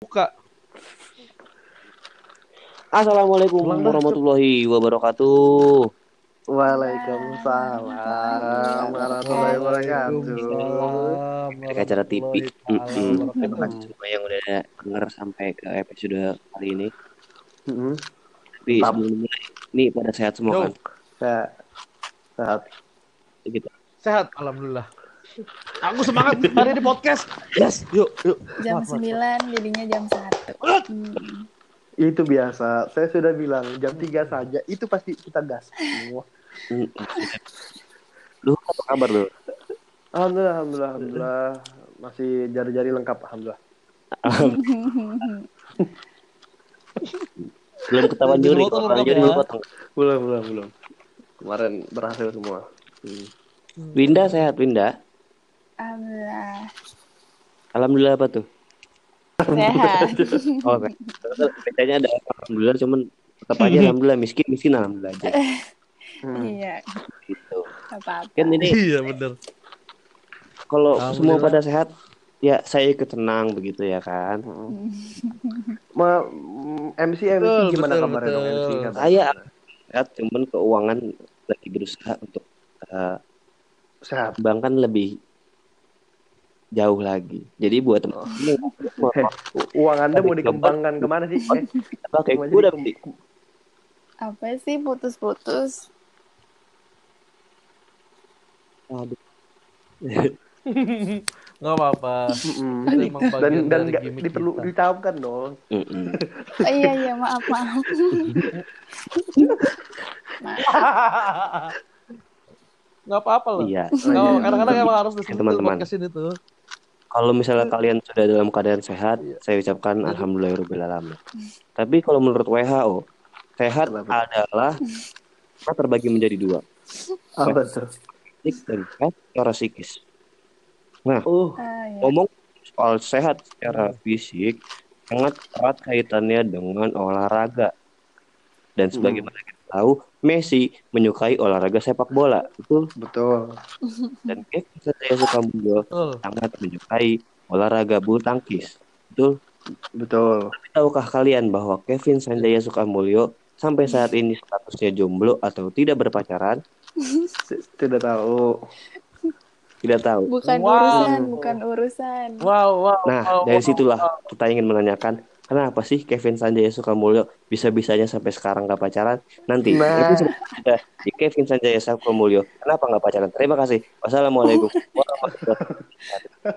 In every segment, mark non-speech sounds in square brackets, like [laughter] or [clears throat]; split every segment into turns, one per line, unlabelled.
Buka.
Assalamualaikum warahmatullahi wabarakatuh.
Waalaikumsalam warahmatullahi wabarakatuh.
Dari acara TV. Terima kasih semua yang udah denger sampai ke episode kali ini. Tapi sebelum mulai, ini pada sehat semua kan?
Sehat. Sehat.
Gitu.
Sehat, alhamdulillah. Aku semangat hari ini podcast. Yes, yuk, yuk.
Jam
Maaf, maaf.
9 jadinya jam 1. Hmm.
Itu biasa. Saya sudah bilang jam 3 saja. Itu pasti kita gas. [laughs]
Lu apa kabar lu?
Alhamdulillah, alhamdulillah, alhamdulillah. Masih jari-jari lengkap, alhamdulillah. [laughs]
Belum ketahuan juri,
lengkap
juri
ya.
lu potong.
Belum, belum, belum. Kemarin berhasil semua. Hmm.
Winda sehat Winda.
Alhamdulillah.
Alhamdulillah apa tuh?
Sehat. [laughs]
Oh, bedanya ada alhamdulillah cuman tetap aja [laughs] alhamdulillah miskin miskin alhamdulillah aja
Hmm.
Iya,
gitu.
gak apa-apa.
Kan ini
Iya, bener.
kalau semua pada sehat ya saya ikut tenang begitu ya kan
Ma, mm, MC MC
Betul,
gimana
betul,
kabarnya dong
betul.
MC? Kabar.
saya sehat cuman keuangan lagi berusaha untuk eh,
sehat.
kembangkan lebih jauh lagi jadi buat teman [laughs]
U- Uang Anda mau dikembangkan ke mana sih? Eh,
pakai udah
jadi
beli
Apa sih putus-putus?
Aduh. [laughs]
Nggak apa-apa.
Dan dan
gimmick
diperlu
kita.
dong.
Mm-mm. [laughs]
Oh, iya, iya, maaf, maaf.
Nggak apa-apa loh.
iya
Nggak apa-apa. Kadang-kadang emang harus disebut
teman-teman.
podcast ini tuh.
Kalau misalnya kalian sudah dalam keadaan sehat
Iya.
saya ucapkan alhamdulillahirobbilalamin tapi kalau menurut WHO sehat
Kenapa?
adalah kita terbagi menjadi dua.
Apa tuh?
fisik dan sehat secara psikis. Nah
iya.
ngomong soal sehat secara fisik sangat erat kaitannya dengan olahraga. Dan sebagaimana kita tahu Messi menyukai olahraga sepak bola betul [laughs]
betul.
dan Kevin Sanjaya Sukamulyo sangat menyukai olahraga bulu tangkis betul
Betul.
Tapi tahukah kalian bahwa Kevin Sanjaya Sukamulyo sampai saat ini statusnya jomblo atau tidak berpacaran
Tidak tahu.
tidak tahu
Bukan
Wow.
urusan, bukan urusan.
Wow, wow.
Nah,
wow,
dari
wow,
situlah
wow.
kita ingin menanyakan kenapa sih Kevin Sanjaya Sukamulyo bisa-bisanya sampai sekarang nggak pacaran? Nanti
Nah.
episode kita di Kevin Sanjaya Sukamulyo kenapa nggak pacaran? Terima kasih. Wassalamualaikum [laughs]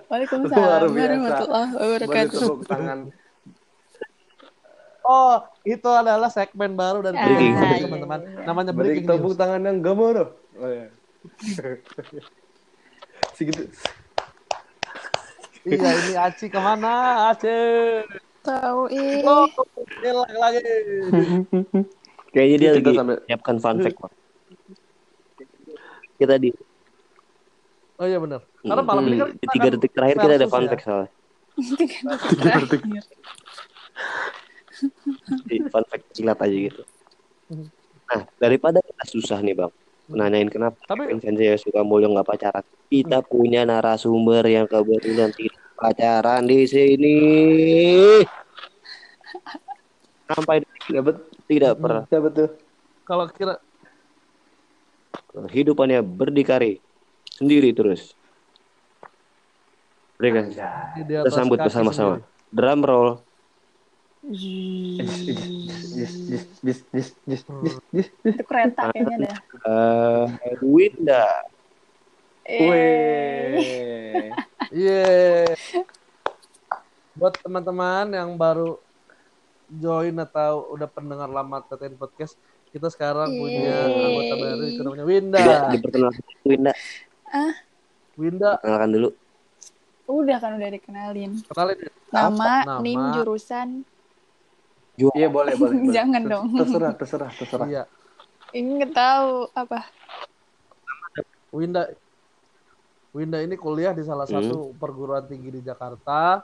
Waalaikumsalam
Luar biasa.
warahmatullahi
Boleh
wabarakatuh.
tepuk tangan.
Oh, itu adalah segmen baru dari
Ah,
Breaking.
podcast,
iya,
teman-teman.
iya.
Namanya
Beri
breaking
tepuk
news.
tangan yang gemuruh. Oh ya. [laughs] Segitu.
Iya, ini Aci ke mana? Aci.
Tahu ih.
Oh, hilang lagi.
Kayaknya dia lagi
sambil-
menyiapkan fun fact. Pak. Kita di,
Oh iya benar. Karena malam ini kan
di tiga detik terakhir kita ada fun
ya.
fact soalnya.
Terakhir.
Di fun fact kilat aja gitu. Nah, daripada kita susah nih bang, nanyain kenapa
Tapi-
Kevin Sanjaya Sukamulyo nggak pacaran. Kita punya narasumber yang kebetulan tidak pacaran di sini. Sampai
Ya bet.
tidak pernah
Ya betul.
Kalau kira
kehidupannya berdikari sendiri terus. Mereka
di
kita
atas
sambut
kaki
bersama-sama. Drum roll.
Itu kereta kayaknya dah.
Eh, Winda.
Eh,
Iya. Buat teman-teman yang baru join atau udah pendengar lama TTN Podcast, kita sekarang punya
Yeay.
anggota baru itu namanya Winda.
Diperkenalkan Winda.
Winda,
Perkenalkan dulu.
udah kan udah dikenalin.
kenalin ya.
Nama,
Nama.
nim, jurusan.
Iya boleh, boleh. boleh. [laughs]
Jangan
Ter-
dong.
Terserah, terserah, terserah.
Iya.
Ini nggak tahu apa.
Winda Winda ini kuliah di salah
Hmm.
satu perguruan tinggi di Jakarta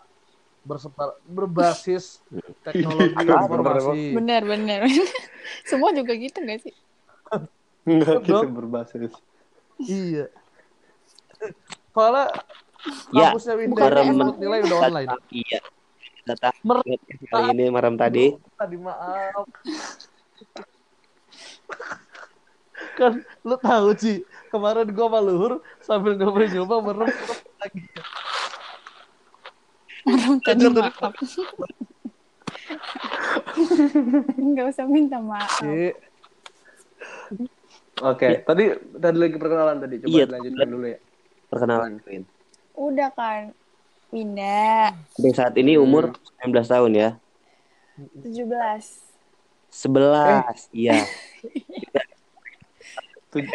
bersepar, berbasis [laughs] teknologi informasi.
Bener, bener. [laughs] Semua juga gitu nggak sih?
Enggak kita [laughs] berbasis.
Iya. Soalnya
Ya,
Kampusnya Winda menurut nilai udah online.
Iya. Data
Mer-
kali ini malam tadi.
Tadi maaf. kan lu tahu Ci, kemarin gua sama Luhur sambil nyoba-nyoba merem lagi.
Orang tadi maaf. Nggak usah minta maaf.
Oke, tadi tadi lagi perkenalan tadi. Coba
Iya,
dilanjutkan dulu ya.
Perkenalan Win.
Udah kan. Winda,
Sampai saat ini umur 19 tahun ya.
17.
11. Iya. [laughs]
17,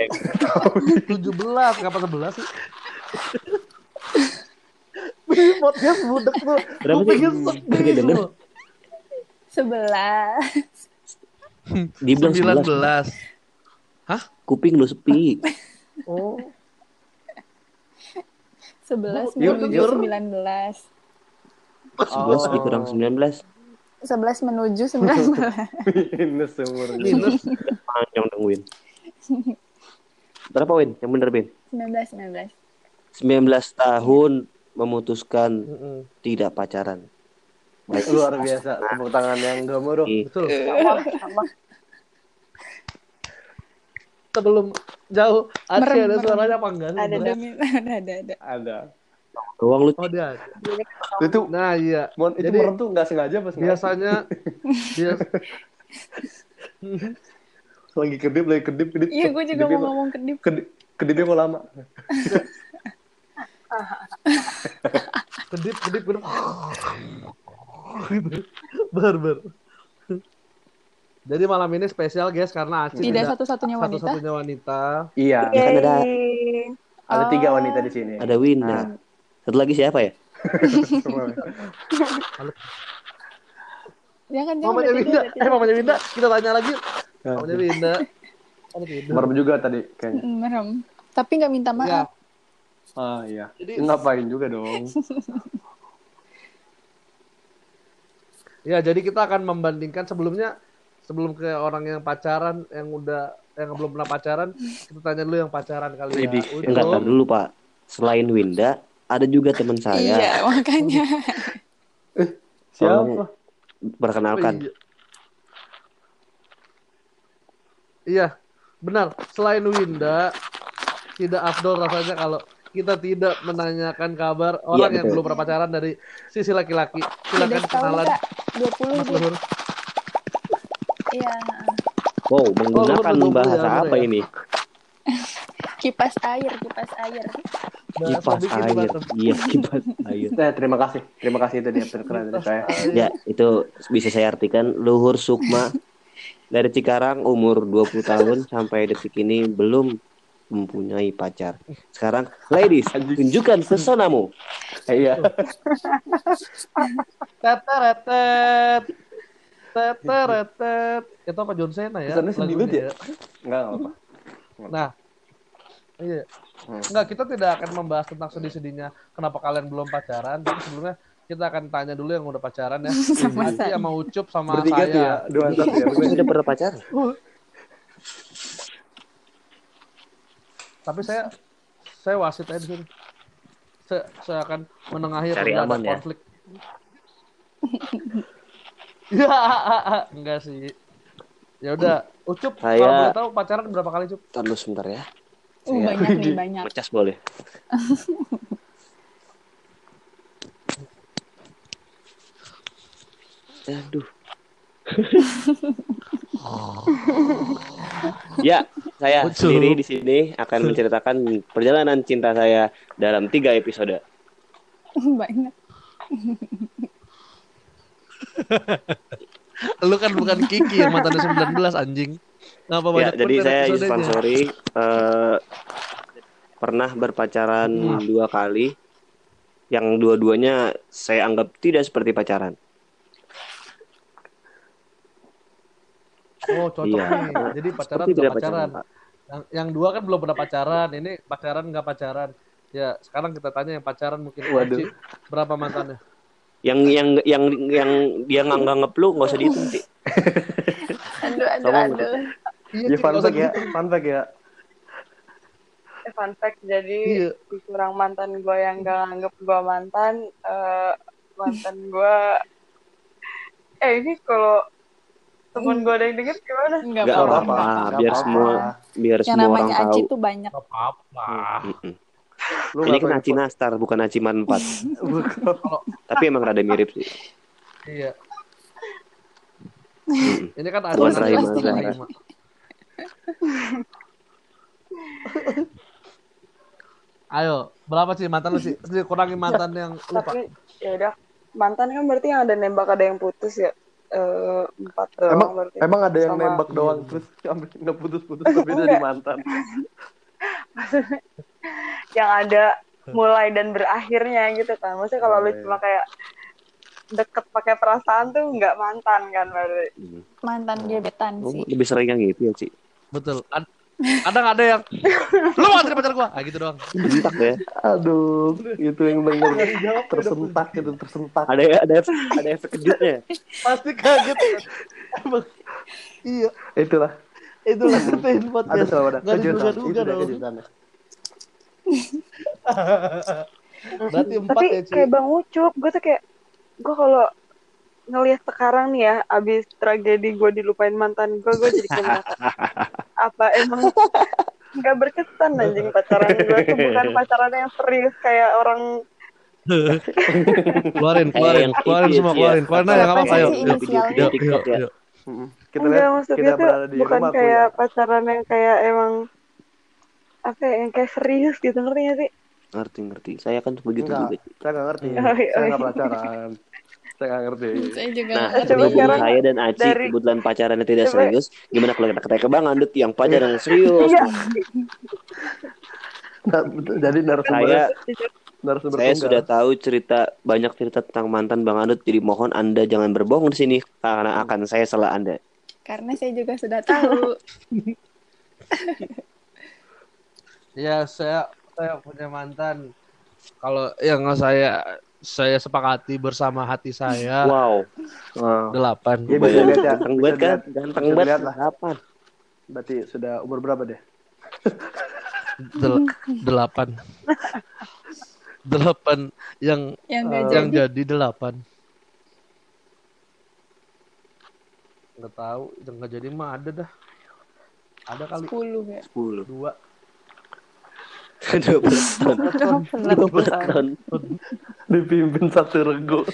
ngapa 11 sih? [laughs] Podcast budek tuh.
Berapa sih? denger.
lu.
11.
Dibilang 11.
19.
Kuping lu sepi.
Oh,
11
Yuk,
menuju
yuk.
19.
11 dikurang 19.
11 menuju 19.
Minus umurnya.
minus.
Panjang. [laughs] Berapa Win? Yang bener Win?
19, 19.
19 tahun memutuskan
Mm-mm.
tidak pacaran. Baik.
Luar biasa. Tepuk tangan yang gemuruh.
Ih,
Betul. Sebelum jauh, Aci ada
merem.
suaranya apa enggak?
Ada, ada, [laughs] ada, ada, ada.
Ada.
Doang lu.
Oh dia. ada.
Itu
Nah iya.
Mon, itu
Jadi-
merem tuh nggak sengaja pas?
Biasanya [laughs] bias,
lagi kedip lagi kedip kedip.
Iya, gue juga
Kedipnya
mau ngomong kedip.
kedip kedipnya kok lama. [laughs]
kedip kedip kedip. gitu. Ber ber. Jadi malam ini spesial guys karena Aci
Tidak satu-satunya wanita.
satu-satunya wanita.
Iya.
Kan ada
Ada tiga
Oh.
wanita di sini.
ada Winda. Satu lagi siapa ya? [laughs]
Jangan, jangan.
Mamanya Winda. Eh mamanya Winda. Kita tanya lagi. Winda. Ada tidur.
merem juga tadi kayaknya.
Mm, Merem. Tapi nggak minta
Ya.
maaf.
Ah iya.
Jadi-
Ngapain juga dong. [laughs]
Ya, jadi kita akan membandingkan sebelumnya sebelum ke orang yang pacaran yang udah yang belum pernah pacaran, kita tanya dulu yang pacaran kali ya. Untuk-
Enggak dulu Pak. Selain Winda, ada juga teman saya.
Iya, makanya.
Siapa?
Perkenalkan.
Iya. Iya, benar. Selain Winda, tidak afdol rasanya kalau kita tidak menanyakan kabar orang yang
betul.
belum pernah pacaran dari sisi laki-laki. Silakan kenalan
Kak. 20
Mas
dia.
Luhur.
Iya.
Wow, menggunakan
Oh,
bahasa
ya,
apa
ya.
ini? [laughs]
Kipas air, kipas air.
Bahasa
Kipas
bikin
air. Iya, kipas air.
Eh, terima kasih. Terima kasih itu dia perkenalan dari saya.
Ya, itu bisa saya artikan Luhur Sukma [laughs] dari Cikarang umur 20 tahun sampai detik ini belum mempunyai pacar. Sekarang, ladies, tunjukkan pesonamu.
Eh, iya.
Teteretet. Teteretet. Itu apa John Cena ya?
Kesannya sedih banget ya. Enggak apa.
Nah, iya.
Hmm.
Enggak, kita tidak akan membahas tentang sedih-sedihnya kenapa kalian belum pacaran, tapi sebelumnya kita akan tanya dulu yang udah pacaran ya. [laughs]
Sama
Nanti
saya.
sama Ucup sama
Bertiga tuh ya.
saya.
Dua satu ya.
Gue sudah pernah pacaran.
Tapi saya saya wasit aja di sini. Saya, saya akan menengahi
Cari aman ya.
konflik. Ya, [laughs] enggak sih. Ya udah, Ucup,
Saya-
kalau boleh tahu pacaran berapa kali, Cup?
Ntar dulu sebentar ya.
Uh,
Saya
banyak nih, [laughs] banyak.
ngecas boleh. Aduh. [laughs] ya, saya
Betul.
sendiri di sini akan menceritakan perjalanan cinta saya dalam tiga episode.
banyak. [laughs]
Lu kan bukan Kiki yang mantannya 19 anjing. Ngapa
Ya,
banyak
jadi
bener
saya
episodenya?
Ansori eh, pernah berpacaran dua kali. Yang dua-duanya saya anggap tidak seperti pacaran.
Oh, cocok
Iya.
nih. Jadi pacaran
Seperti
nggak
tidak
pacaran.
Pak.
Yang, yang dua kan belum pernah pacaran. Ini pacaran nggak pacaran. Ya, sekarang kita tanya yang pacaran mungkin
Waduh.
Oci. Berapa mantannya?
Yang yang yang yang dia nggak nganggap lu nggak usah dihitung sih.
Aduh, aduh,
Tolong.
aduh.
Iya,
Ya fun
nggak
fact ya. Fun fact ya.
eh, fun fact jadi
Iya.
dikurang mantan gue yang gak nganggep gue mantan eh, mantan gue eh ini kalau temen gue ada yang denger gimana
Enggak
Nggak
apa-apa.
biar
apa-apa.
semua biar
Yang
semua orang
namanya Aci
tahu.
tuh banyak.
Gak apa-apa.
Lu
Ini kan
tahu
Aci Nastar, bukan Aci Man 4.
info- [laughs] Bukan.
Tapi emang rada mirip sih.
Iya.
Mm-mm.
Ini kan ada-
Zahra.
Rahima. Ayo, berapa sih mantan lu sih? Terus kurangi mantan yang lupa.
tapi ya udah mantan kan berarti yang ada nembak ada yang putus ya Eh, empat doang
Emang
berarti
emang ada yang
Sama-
nembak doang terus sampai [laughs] nggak putus-putus tapi jadi mantan. [laughs]
yang ada mulai dan berakhirnya gitu kan maksudnya kalau lu
Oh, iya.
cuma kayak deket pakai perasaan tuh nggak mantan kan berarti
Mm.
Mantan gebetan
Oh,
sih.
lebih sering yang gitu ya, Ci.
Betul. Ad- Kadang ada yang lu mau jadi pacar gua. Ah gitu doang.
Bentak ya.
Aduh, itu yang benar tersentak itu tersentak.
Ada ada efek, ada efek kejutnya.
Pasti kaget. Iya,
Itulah.
itulah ketain
Ada
podcast.
selalu ada kejutan. Itu kejutannya. [laughs]
Berarti empat
tapi
ya, Ci.
kayak bang Ucup gue tuh kayak gue kalau ngelihat sekarang nih ya abis tragedi gue dilupain mantan gue gue jadi merasa, [laughs] apa emang nggak berkesan anjing pacaran gue tuh bukan pacaran yang serius kayak orang [laughs]
keluarin, keluarin, keluarin semua,
ya.
keluarin, keluarin aja nggak apa-apa, yuk, yuk, yuk.
Kita
enggak
lihat
maksudnya
kita
tuh
berada di
bukan kayak
ya.
pacaran yang kayak emang apa ya, yang kayak serius gitu ngerti gak sih
Ngerti ngerti. Saya kan begitu juga.
saya nggak ngerti.
Oh, iya,
Saya
oh,
nggak
iya.
pacaran. Saya nggak ngerti. [laughs]
Saya juga
Nah, saya dan Aci
dari-
kebetulan pacarannya tidak
Coba.
serius, gimana kalau kita ketemu ke Bang Andut yang pacaran serius?
Iya.
Nah, jadi narasumber
Saya
narasumber
saya sudah tahu cerita banyak cerita tentang mantan Bang Andut, jadi mohon Anda jangan berbohong di sini karena akan saya salah Anda.
Karena saya juga sudah tahu. [laughs]
Ya, saya saya punya mantan. Kalau yang saya saya sepakati bersama hati saya
Wow,
Wow.
delapan.
Ya, bisa
bayangin
dilihat ya.
ganteng banget kan? Ganteng banget. Kapan?
Berarti sudah umur berapa deh?
Del- delapan. delapan yang
Yang
Eh,
yang
jadi.
jadi delapan. Nggak tahu, yang nggak jadi mah ada dah. Ada kali
10 ya.
10.
dua.
12 tahun. 12 tahun.
Dipimpin satu rego.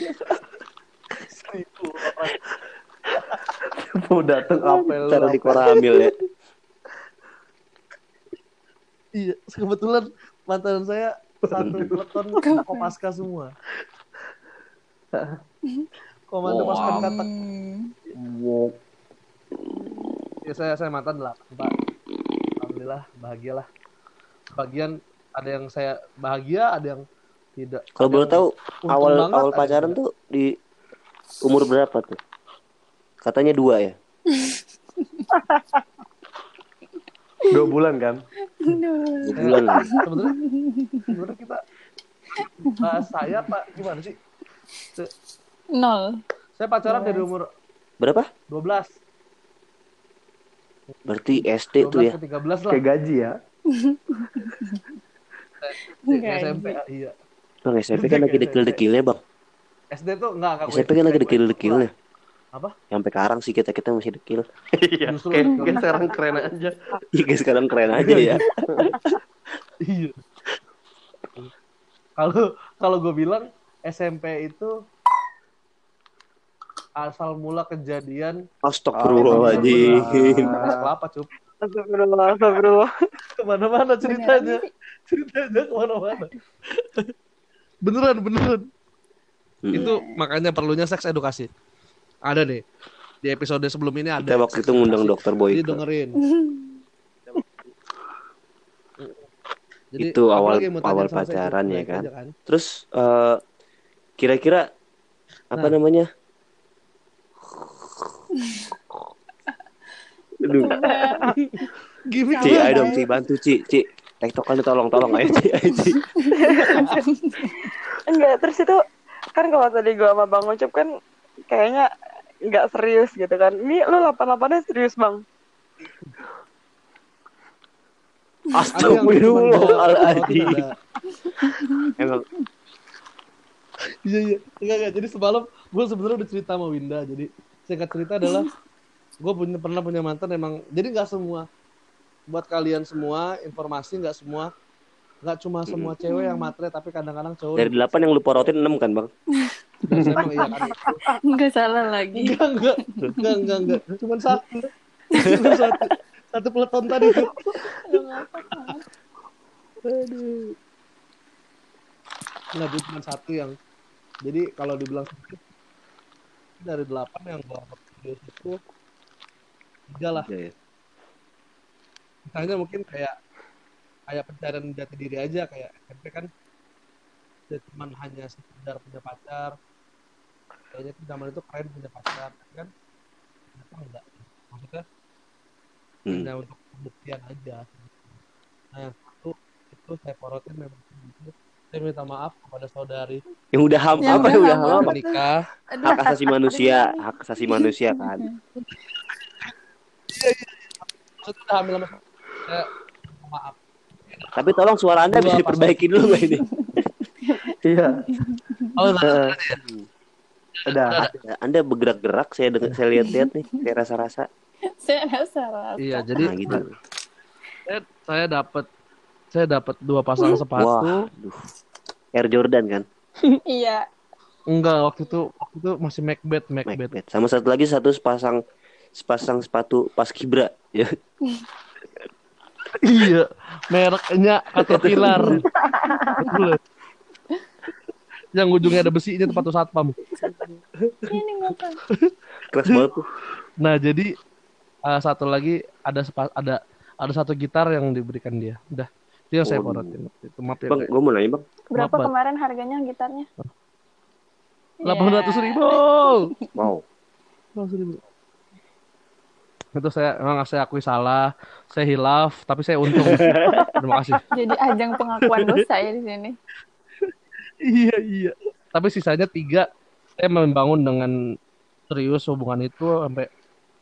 Mau datang apel.
Taruh di koramil ya.
Iya, kebetulan mantan saya satu peleton kopaska semua. Komando
Wow.
pasukan katak.
Wow.
Ya, saya saya mantan delapan pak. Alhamdulillah bahagialah. Bagian ada yang saya bahagia, ada yang tidak.
Kalau boleh tahu awal
banget,
awal pacaran tuh di umur berapa tuh? Katanya dua ya. [laughs]
Dua bulan kan?
Dua bulan. lah.
sebenarnya sebenarnya kita bahas saya pak gimana sih? Se-
Nol.
Saya pacaran dari umur
Berapa?
12,
Berarti SD
12
tuh ya.
ke 13 lah.
Kayak gaji ya.
Enggak.
SMP iya.
Bang SMP kan lagi dekil-dekilnya bang.
SD tuh enggak enggak
SMP kan lagi dekil-dekilnya.
Apa?
Sampai sekarang sih kita kita masih dekil.
Iya. Kayak kayak sekarang keren aja.
Iya guys, sekarang keren aja ya.
Iya. Kalau kalau gue bilang SMP itu asal mula kejadian
Astagfirullahaladzim.
kelapa cup
Astagfirullah, astagfirullah. [laughs]
ke
mana-mana ceritanya
ceritanya ke mana-mana [laughs] beneran beneran
Hmm.
itu makanya perlunya seks edukasi ada nih di episode sebelum ini ada
Kita waktu itu ngundang dokter [laughs]
jadi
Boy.
dengerin Jadi,
Itu awal- awal pacaran ya kan?
aja
Terus eh, kira-kira apa
Nah.
namanya? Aduh, [laughs]
Gimik
Ci, ayo dong Ci, bantu Ci, Ci. Tektokan tolong, tolong ayo Ci, ayo Ci. [laughs]
Enggak, terus itu kan kalau tadi gua sama Bang Ucup kan kayaknya nggak serius gitu kan. Ini lu 88-nya serius, Bang.
Astagfirullahaladzim. Emang
Iya iya. Enggak enggak. Jadi semalam gue sebenarnya udah cerita sama Winda. Jadi singkat cerita adalah gue punya pernah punya mantan emang. Jadi nggak semua buat kalian semua informasi nggak semua nggak cuma semua cewek yang matre tapi kadang-kadang cowok
dari delapan yang lu porotin enam kan bang?
Emang iya kan
Enggak salah lagi.
enggak enggak enggak enggak enggak cuma satu cuma satu satu peleton tadi aduh nggak jadi cuma satu yang jadi kalau dibilang sedikit, dari delapan yang video itu tiga lah.
Iya, iya.
misalnya mungkin kayak kayak pencarian jati diri aja kayak SMP kan dia cuman hanya sekedar punya pacar. Kayaknya tuh zaman itu keren punya pacar kan ternyata enggak? Maksudnya
Hmm.
hanya untuk pembuktian aja. Nah yang satu itu saya porotin memang itu. Saya minta maaf kepada saudari.
Yang udah ham
Yang
apa
udah
ya udah
ham
menikah.
Hak asasi manusia, hak asasi [laughs] manusia kan.
Maksudnya udah hamil sama saya minta maaf
Tapi tolong suara anda bisa diperbaiki dulu nggak ini? [laughs]
Iya.
oh nah,
Ada.
Anda bergerak-gerak, saya dengar, saya lihat-lihat nih, saya rasa-rasa.
Saya rasa rasa.
iya jadi
Nah gitu.
saya, saya dapat saya dapat dua pasang sepatu
Wah, aduh. Air Jordan kan, [laughs]
Iya.
enggak waktu itu waktu itu masih Macbeth Macbeth
Macbeth. Sama satu lagi satu sepasang sepasang sepatu pas kibra. Ya. [laughs]
iya mereknya Caterpillar Betul. yang ujungnya ada besinya sepatu satpam
Ini?
Keras banget tuh.
nah jadi eh, satu lagi ada sepa- ada ada satu gitar yang diberikan dia udah itu yang saya
Oh.
porotin waktu itu maaf ya
Bang, gue mau nanya bang.
Berapa
Maaf,
kemarin harganya gitarnya?
delapan ratus ribu
Wow.
800 ribu itu saya memang saya akui salah saya hilaf tapi saya untung [laughs] terima kasih
Jadi ajang pengakuan dosa ya di sini.
iya iya tapi sisanya tiga saya membangun dengan serius hubungan itu sampai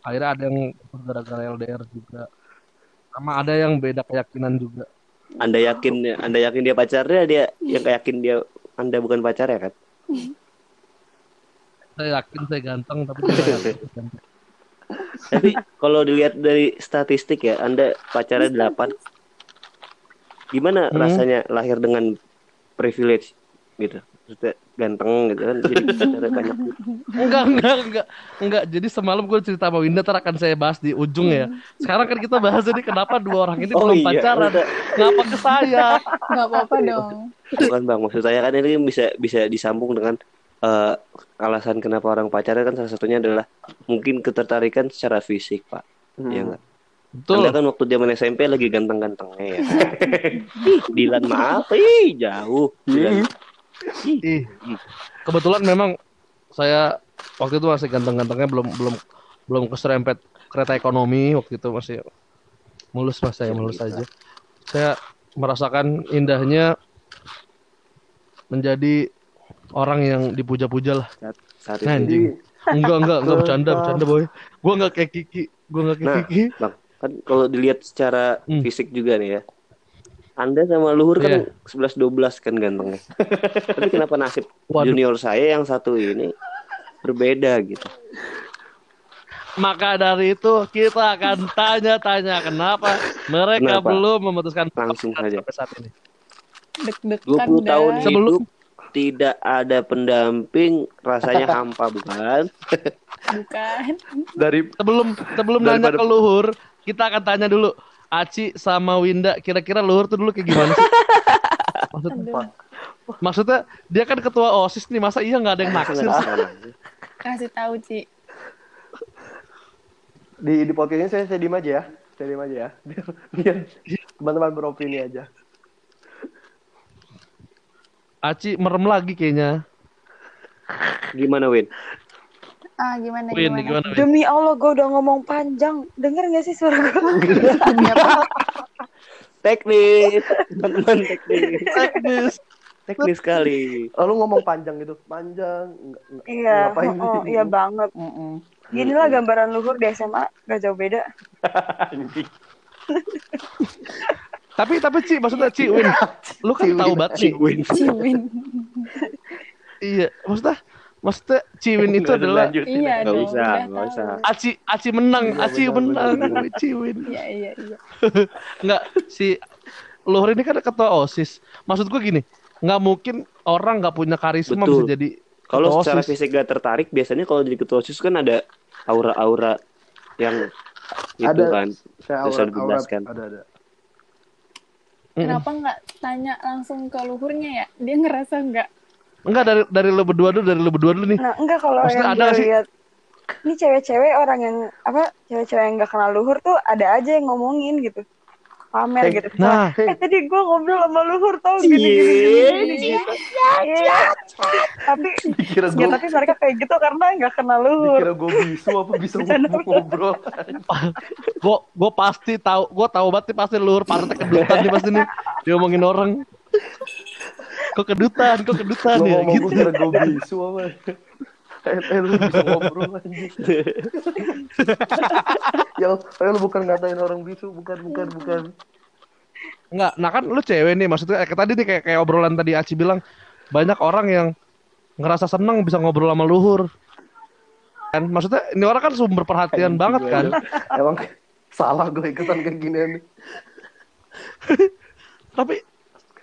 akhirnya ada yang gara-gara LDR juga sama ada yang beda keyakinan juga
Anda yakin Anda yakin dia pacarnya dia yang yakin dia Anda bukan pacarnya kan?
saya yakin saya ganteng tapi saya [laughs] ganteng.
Tapi kalau dilihat dari statistik ya, Anda pacarnya 8. Gimana
Hmm.
rasanya lahir dengan privilege gitu? Maksudnya ganteng gitu kan jadi pacarnya banyak.
enggak enggak enggak enggak jadi semalam gue cerita sama Winda ntar akan saya bahas di ujung ya sekarang kan kita bahas ini kenapa dua orang ini
Oh
belum
iya,
pacaran
udah.
ngapa ke saya
Nggak apa-apa dong.
Bukan Bang, maksud saya kan ini bisa bisa disambung dengan eh, alasan kenapa orang pacaran kan salah satunya adalah mungkin ketertarikan secara fisik, Pak.
Hmm.
Iya nggak?
betul
Anda kan waktu zaman SMP lagi ganteng-gantengnya ya. Ih, [laughs] Dilan maaf, ih jauh. Dilan.
Ih, kebetulan memang saya waktu itu masih ganteng-gantengnya belum belum belum keserempet kereta ekonomi waktu itu masih mulus mas saya mulus aja. Saya merasakan indahnya menjadi orang yang dipuja-puja lah.
Saat, saat
Nah,
itu.
anjing. Enggak enggak enggak bercanda bercanda boy. Gua enggak kayak Kiki, gua enggak kayak
Nah.
Kiki.
Bang, kan kalau dilihat secara
Hmm.
fisik juga nih ya. Anda sama Luhur kan
Iya.
11 12 kan gantengnya. [laughs] Tapi kenapa nasib
Waduh.
junior saya yang satu ini berbeda gitu?
Maka dari itu kita akan tanya-tanya kenapa mereka
Kenapa?
belum memutuskan
Langsung saja.
saat ini.
Deg-degan
20 tahun.
Sebelum-
hidup tidak ada pendamping rasanya [laughs] hampa bukan?
Bukan.
Dari
Sebelum sebelum nanya
Daripada-
ke Luhur, kita akan tanya dulu Aci sama Winda, kira-kira Luhur tuh dulu kayak gimana sih? [laughs] Maksudnya,
Aduh.
maksudnya dia kan ketua OSIS nih, masa iya nggak ada yang naksir? sih?
Kasih tahu, Ci.
di di podcast ini saya saya diem aja ya. Saya diem aja ya. Biar, biar teman-teman beropini aja.
Aci merem lagi kayaknya.
Gimana Win?
Ah, gimana
Win,
gimana?
gimana Win?
Demi Allah gue udah ngomong panjang. Dengar gak sih suara gue? [laughs]
Teknis, teman-teman teknis,
Teknis.
teknis sekali.
Oh, lu ngomong panjang gitu. Panjang. Enggak.
Iya,
Ngapain
oh,
sih?
iya banget.
Mm-mm.
Gini lah gambaran luhur di SMA, gak jauh beda. [laughs]
Tapi tapi Ci, maksudnya Ci Win, lu kan tahu banget nih.
Win.
Ciwin.
Iya, maksudnya maksudnya Ciwin itu
ada
adalah
lanjut.
Iya
Nggak
dong.
usah,
udah
nggak
tahu.
usah.
Aci Aci menang,
Iya,
Aci
benar,
menang, [laughs] Ciwin.
Iya iya iya. [laughs]
Nggak si Luhur ini kan ketua OSIS. Maksud gua gini, nggak mungkin orang nggak punya karisma
Betul.
bisa jadi
Kalau
ketua
secara fisik gak tertarik, biasanya kalau jadi ketua OSIS kan ada aura-aura yang itu
Ada.
kan. Bisa
aurat, aurat.
dijelaskan.
Ada ada.
Kenapa nggak tanya langsung ke luhurnya ya? Dia ngerasa nggak?
Enggak dari dari lu berdua dulu, dari lu berdua dulu nih.
Nah, enggak kalau
Maksudnya
yang
ada nggak sih?
lihat ini cewek-cewek orang yang apa cewek-cewek yang gak kenal luhur tuh ada aja yang ngomongin gitu pamer
Eh,
gitu
Nah,
eh tadi gue ngobrol sama luhur tau gini gini gini gini, gini. Iya. tapi
Dikira
ya
gue
tapi mereka kayak gitu karena nggak kenal luhur
dikira gue bisu apa bisa ngobrol. [laughs]
gua gua pasti tahu, gua tahu banget nih pasti Luhur partai kedutan nih pasti nih diomongin orang. Kok kedutan, kok kedutan ya gitu.
gue kira gue bisu apa. Eh, eh lu bisa ngobrol anjing. [laughs] ya, eh, lu bukan ngatain orang bisu, bukan, bukan, bukan.
Enggak, nah kan lu cewek nih maksudnya kayak tadi nih kayak kayak obrolan tadi Aci bilang banyak orang yang ngerasa senang bisa ngobrol sama Luhur. Kan maksudnya ini orang kan sumber perhatian banget kan.
Emang salah gue ikutan kayak ginian nih. [laughs]
Tapi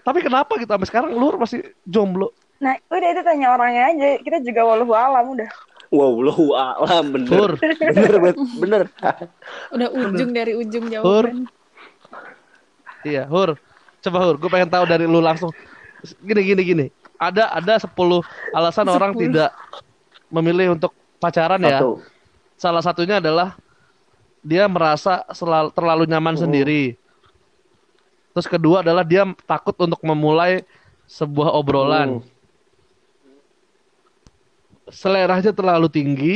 tapi kenapa gitu sampai sekarang Luhur masih jomblo?
Nah udah itu tanya orangnya aja kita juga walau alam udah
Wow, lo alam bener.
Hur,
Bener, bet- bener.
Udah ujung dari ujung jawaban.
iya, Hur. Coba Hur, gue pengen tahu dari lu langsung. Gini gini gini. Ada ada 10 alasan orang
10.
tidak memilih untuk pacaran ya.
Satu.
Salah satunya adalah dia merasa selal- terlalu nyaman
Oh.
sendiri. Terus kedua adalah dia takut untuk memulai sebuah obrolan.
Hmm.
Seleranya terlalu tinggi,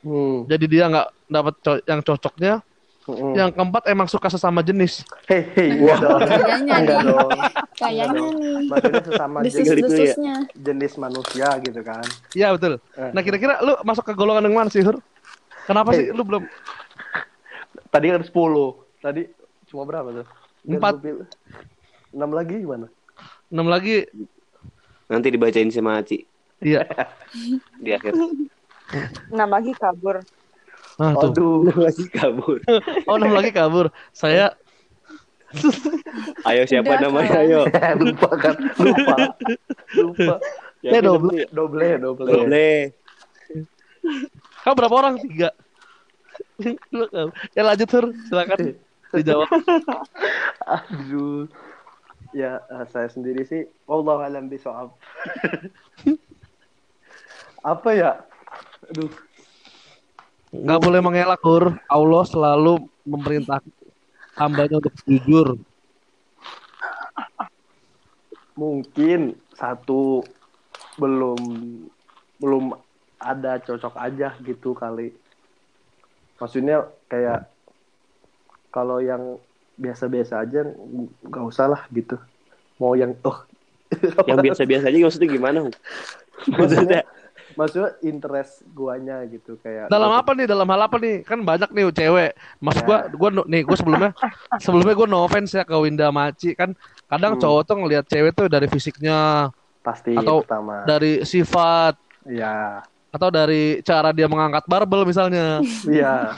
Hmm.
jadi dia nggak dapat co- yang cocoknya.
Hmm.
Yang keempat emang suka sesama jenis.
Hei, hei, enggak dong.
Kayaknya nih.
dong.
Kayaknya nih.
Maksudnya sesama jenis,
Desus-desusnya.
jenis manusia gitu kan.
Iya betul.
Eh.
Nah kira-kira lu masuk ke golongan yang mana sih Hur? Kenapa sih
Eh.
lu belum?
Tadi kan 10. Tadi cuma berapa tuh?
Empat.
Enam lagi gimana?
Enam lagi.
Nanti dibacain sama Aci
Iya. [laughs]
di akhir.
enam lagi kabur
Nah tuh.
Aduh.
Lagi kabur. [laughs]
Oh enam lagi kabur. Saya
Ayo siapa
Udah,
namanya?
kawan.
Ayo. [laughs]
lupa kan? Lupa. Lupa.
Eh, double.
Doble, doble.
Doble.
Kamu berapa orang? Tiga. Lu kamu. ya lanjut Hur, silakan dijawab.
Aduh. Ya, eh, saya sendiri sih Allah alam bisawab. Apa ya? Aduh.
Nggak boleh mengelak Hur. Allah selalu memerintah hambanya untuk jujur.
Mungkin satu belum belum ada cocok aja gitu kali. Maksudnya kayak kalau yang biasa-biasa aja nggak usah lah gitu. Mau yang oh
Yang biasa-biasa aja maksudnya gimana? [laughs] Maksudnya
maksudnya interest guanya gitu kayak
Dalam apa nih? Dalam hal apa nih? Kan banyak nih cewek. Maksud gua, gua no- nih gua sebelumnya [laughs] sebelumnya gua no offense ya ke Winda Maci kan. Kadang
Hmm.
cowok tuh ngelihat cewek tuh dari fisiknya,
pasti
atau
pertama.
dari sifat,
Ya,
atau dari cara dia mengangkat barbel misalnya. [laughs]
iya.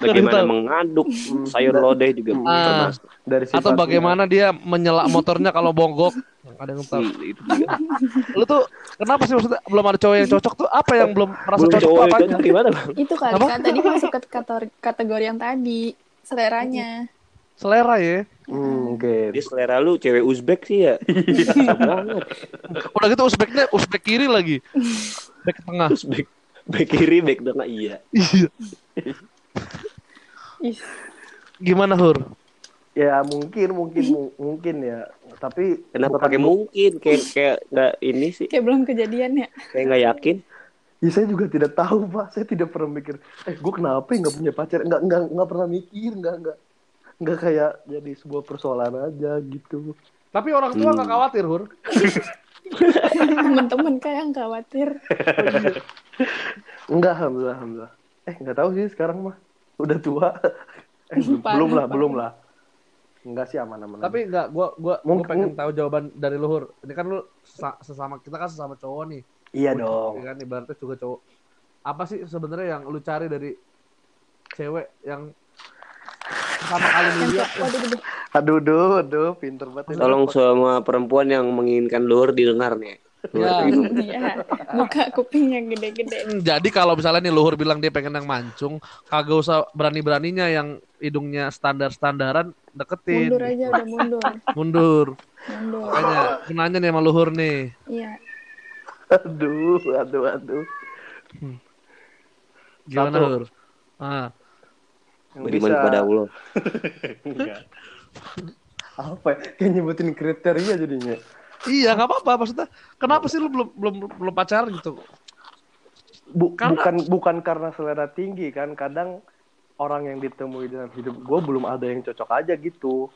bagaimana mengaduk
Hmm.
sayur lodeh juga
Hmm.
termasuk.
Dari
Atau bagaimana dia menyela motornya kalau bongkok. Ada yang tahu.
Hmm, itu juga. [laughs]
Lu tuh kenapa sih maksudnya belum ada cowok yang cocok tuh? Apa yang belum merasa
Belum
cocok
cowok cocok gimana bang?
Itu kali
Apa?
kan tadi masuk ke kategori, kategori yang tadi. Seleranya.
Selera ya.
Hmm, oke.
Dia selera lu cewek Uzbek sih ya. [laughs]
Udah gitu Uzbeknya Uzbek kiri lagi. Back tengah.
Uzbek back kiri back tengah iya.
Iya. [laughs] Gimana Hur?
Ya mungkin mungkin mu- mungkin ya. Tapi
Kenapa pakai mungkin kayak kayak nggak ini sih
kayak belum kejadian ya.
kayak nggak yakin.
Ya, saya juga tidak tahu pak. Saya tidak pernah mikir. Eh gue kenapa ya nggak punya pacar? Nggak nggak nggak pernah mikir. Nggak nggak nggak kayak jadi sebuah persoalan aja gitu.
Tapi orang tua
Hmm.
nggak khawatir Hur. [laughs]
Temen-temen kayak yang khawatir.
Enggak alhamdulillah alhamdulillah. Eh nggak tahu sih sekarang mah udah tua. Eh, belum,
Parah,
belum lah belum lah. Enggak sih aman-aman.
Tapi enggak, gua gua gua
Mungkin-
pengen tahu jawaban dari luhur. Ini kan lu sa- sesama kita kan sesama cowok nih.
iya
Gua-
dong.
ya kan ibaratnya juga cowok. Apa sih sebenarnya yang lu cari dari cewek yang pertama kali
gede.
Aduh, aduh, aduh, pinter banget. ini.
Tolong semua perempuan yang menginginkan luhur didengar nih.
Ya. [laughs]
Iya, buka kupingnya gede-gede.
Hmm, Jadi kalau misalnya nih luhur bilang dia pengen yang mancung, kagak usah berani-beraninya yang hidungnya standar-standaran deketin.
Mundur aja udah mundur.
Mundur.
Mundur.
Makanya kenanya nih sama luhur nih.
Iya.
Aduh, aduh, aduh.
Gimana
Satu.
Lur? Ah,
Yang
Beriman kepada Allah. [laughs]
Enggak. Apa ya? Kayak nyebutin kriteria jadinya.
iya nggak apa-apa maksudnya. Kenapa sih lu belum belum belum pacaran gitu?
Bu-
Karena-
bukan bukan karena selera tinggi kan kadang orang yang ditemui dalam hidup gue belum ada yang cocok aja gitu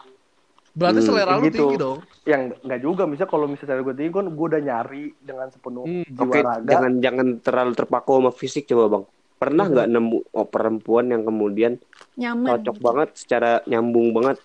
Berarti
Hmm,
selera lu
gitu.
tinggi dong.
yang nggak juga misalnya kalau misalnya gue tinggi kan gue udah nyari dengan sepenuh
Hmm,
jiwa
Oke,
raga
jangan jangan terlalu terpaku sama fisik coba bang. Pernah nggak nemu oh, perempuan yang kemudian
Nyaman.
cocok banget secara nyambung banget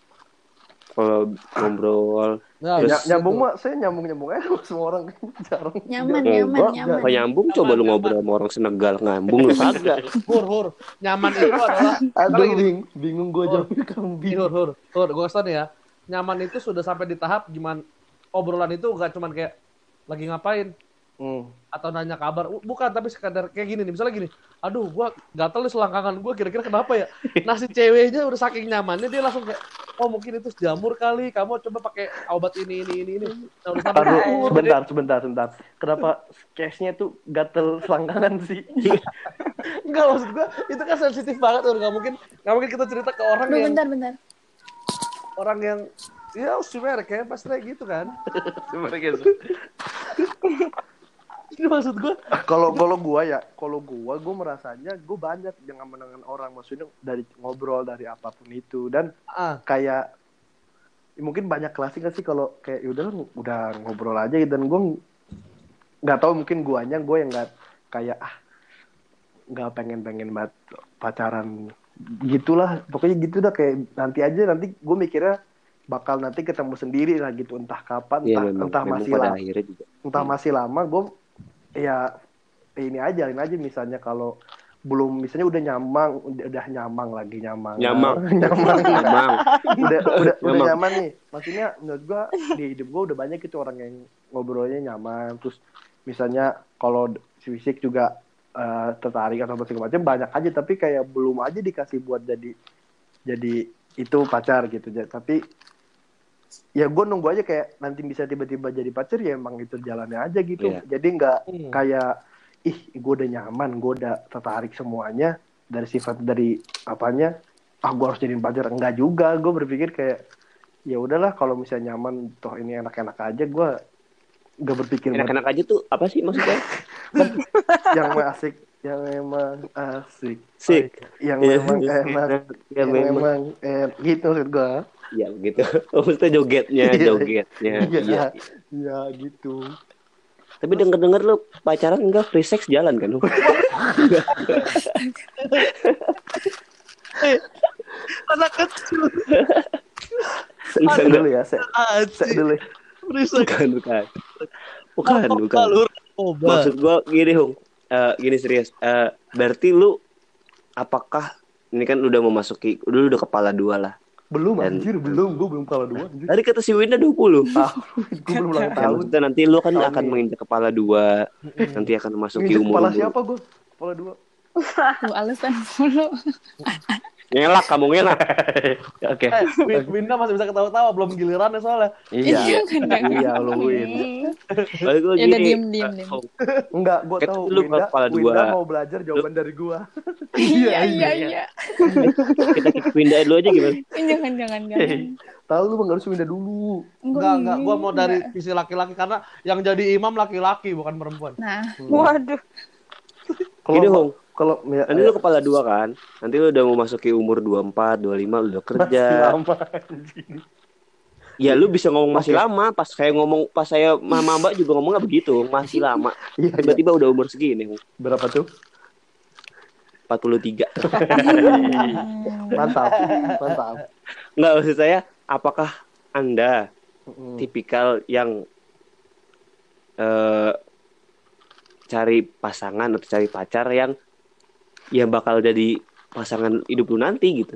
kalau ngobrol
Nah,
Ya,
terus
nyambung mah saya nyambung nyambung aja sama semua orang [laughs] jarang
Nyaman,
jarang.
nyaman,
Enggak,
nyaman.
apa nyambung coba lu ngobrol sama orang Senegal ngambung lu [laughs] kagak
Hur, hur. Nyaman itu adalah
aduh
Kalau
bing bingung gue jawabnya kamu bingung
hur, hur, hur. Gue nih ya. Nyaman itu sudah sampai di tahap gimana obrolan itu gak cuman kayak lagi ngapain
Hmm.
atau nanya kabar bukan tapi sekadar kayak gini nih misalnya gini aduh gua gatel nih selangkangan gua kira-kira kenapa ya [laughs] nah si ceweknya udah saking nyamannya dia langsung kayak oh mungkin itu jamur kali kamu coba pakai obat ini ini ini ini nah, udah sampai
Aduh,
umur,
sebentar, sebentar, sebentar. Kenapa case-nya tuh gatel selangkangan sih? [laughs]
Enggak maksud gua itu kan sensitif banget udah nggak mungkin nggak mungkin kita cerita ke orang
Aduh,
yang
bentar, bentar.
orang yang ya si merek ya pasti kayak gitu kan [laughs] Ini maksud gua.
Kalau kalau gua ya, kalau gua gua merasanya gua banyak dengan menangan orang maksudnya dari ngobrol dari apa pun itu. Dan
ah.
kayak ya mungkin banyak klasik sih kalau kayak yaudah lah, udah ngobrol aja gitu. Dan gua nggak tahu mungkin guanya gua yang nggak kayak ah nggak pengen pengen banget pacaran gitulah. Pokoknya gitu dah kayak nanti aja nanti gue mikirnya bakal nanti ketemu sendiri lah gitu. Entah kapan
Iya
entah,
memang,
entah
memang
masih lama
juga.
entah masih lama gue ya ini aja ini aja misalnya kalau belum misalnya udah nyamang udah, udah nyamang lagi nyamang.
Nyamang. [laughs]
nyamang.
Emang
udah udah udah
Nyamang.
nyaman nih. Maksudnya menurut gua di hidup gua udah banyak itu orang yang ngobrolnya nyaman. Terus misalnya kalau fisik juga eh, tertarik atau segala macam banyak aja. Tapi kayak belum aja dikasih buat jadi jadi itu pacar gitu. Tapi ya gue nunggu aja kayak nanti bisa tiba-tiba jadi pacar ya emang itu jalannya aja gitu
Iya.
jadi nggak
Hmm.
kayak ih gue udah nyaman gue udah tertarik semuanya dari sifat dari apanya ah gue harus jadiin pacar enggak juga gue berpikir kayak ya udahlah kalau misalnya nyaman toh ini enak-enak aja gue gak berpikir
enak-enak aja tuh apa sih maksudnya [laughs]
yang emang asik yang emang asik
Sik.
yang
Iya,
memang enak
ya
yang
memang
memang eh, gitu maksud gue
ya gitu. Oh, [laughs] maksudnya jogetnya
Iya.
jogetnya.
Iya.
Iya
iya. Gitu.
Tapi denger denger lu pacaran enggak? Free sex jalan kan lu? [laughs]
Anak kecil.
Enggak
dulu ya saya, dulu ya.
berisik
bukan bukan. Bukan bukan.
Lur. obat?
Maksud gua gini hung. Eh, gini serius. Eh, berarti lu apakah ini kan udah memasuki udah udah kepala dua lah
belum
Dan-
anjir belum. Gue belum kepala dua anjir.
Tadi kata si Winda 20
tahu gue belum ulang
Ya,
tahun
maksudnya nanti lu kan akan menginjak kepala dua. Nanti akan memasuki umur
kepala siapa gue kepala dua. [laughs]
Tuh, alasan mulu. [laughs]
ngelak kamu ngelak [laughs] oke
eh Win- Winda masih bisa ketawa-tawa belum gilirannya soalnya
iya
kan, jangan.
iya lu Win
lu
Ya udah,
gini,
diem, diem, diem.
Hung.
enggak gue
Kan
tahu
lu
Winda
kepala dua.
Winda mau belajar jawaban dari gue [laughs]
Iya, iya, iya.
kita pindahin dulu aja gimana [laughs]
Jangan, jangan, jangan.
tahu lu harus Winda dulu
enggak enggak gua mau dari
Enggak.
sisi laki-laki karena yang jadi imam laki-laki bukan perempuan
Nah,
Waduh.
Gini,
kalau. Kalau ya,
nanti lu kepala dua kan? Nanti lu udah mau masuki umur 24, 25 lu udah kerja.
Masih lama anjing.
ya lu bisa ngomong masih
Oke.
lama. Pas saya ngomong pas saya mama mbak juga ngomongnya begitu. Masih lama. [laughs]
Iya iya.
tiba-tiba udah umur segini.
Berapa tuh?
43 [laughs]
mantap. Mantap.
Enggak maksud saya apakah anda
Mm.
tipikal yang eh cari pasangan atau cari pacar yang yang bakal jadi pasangan hidup lu nanti gitu.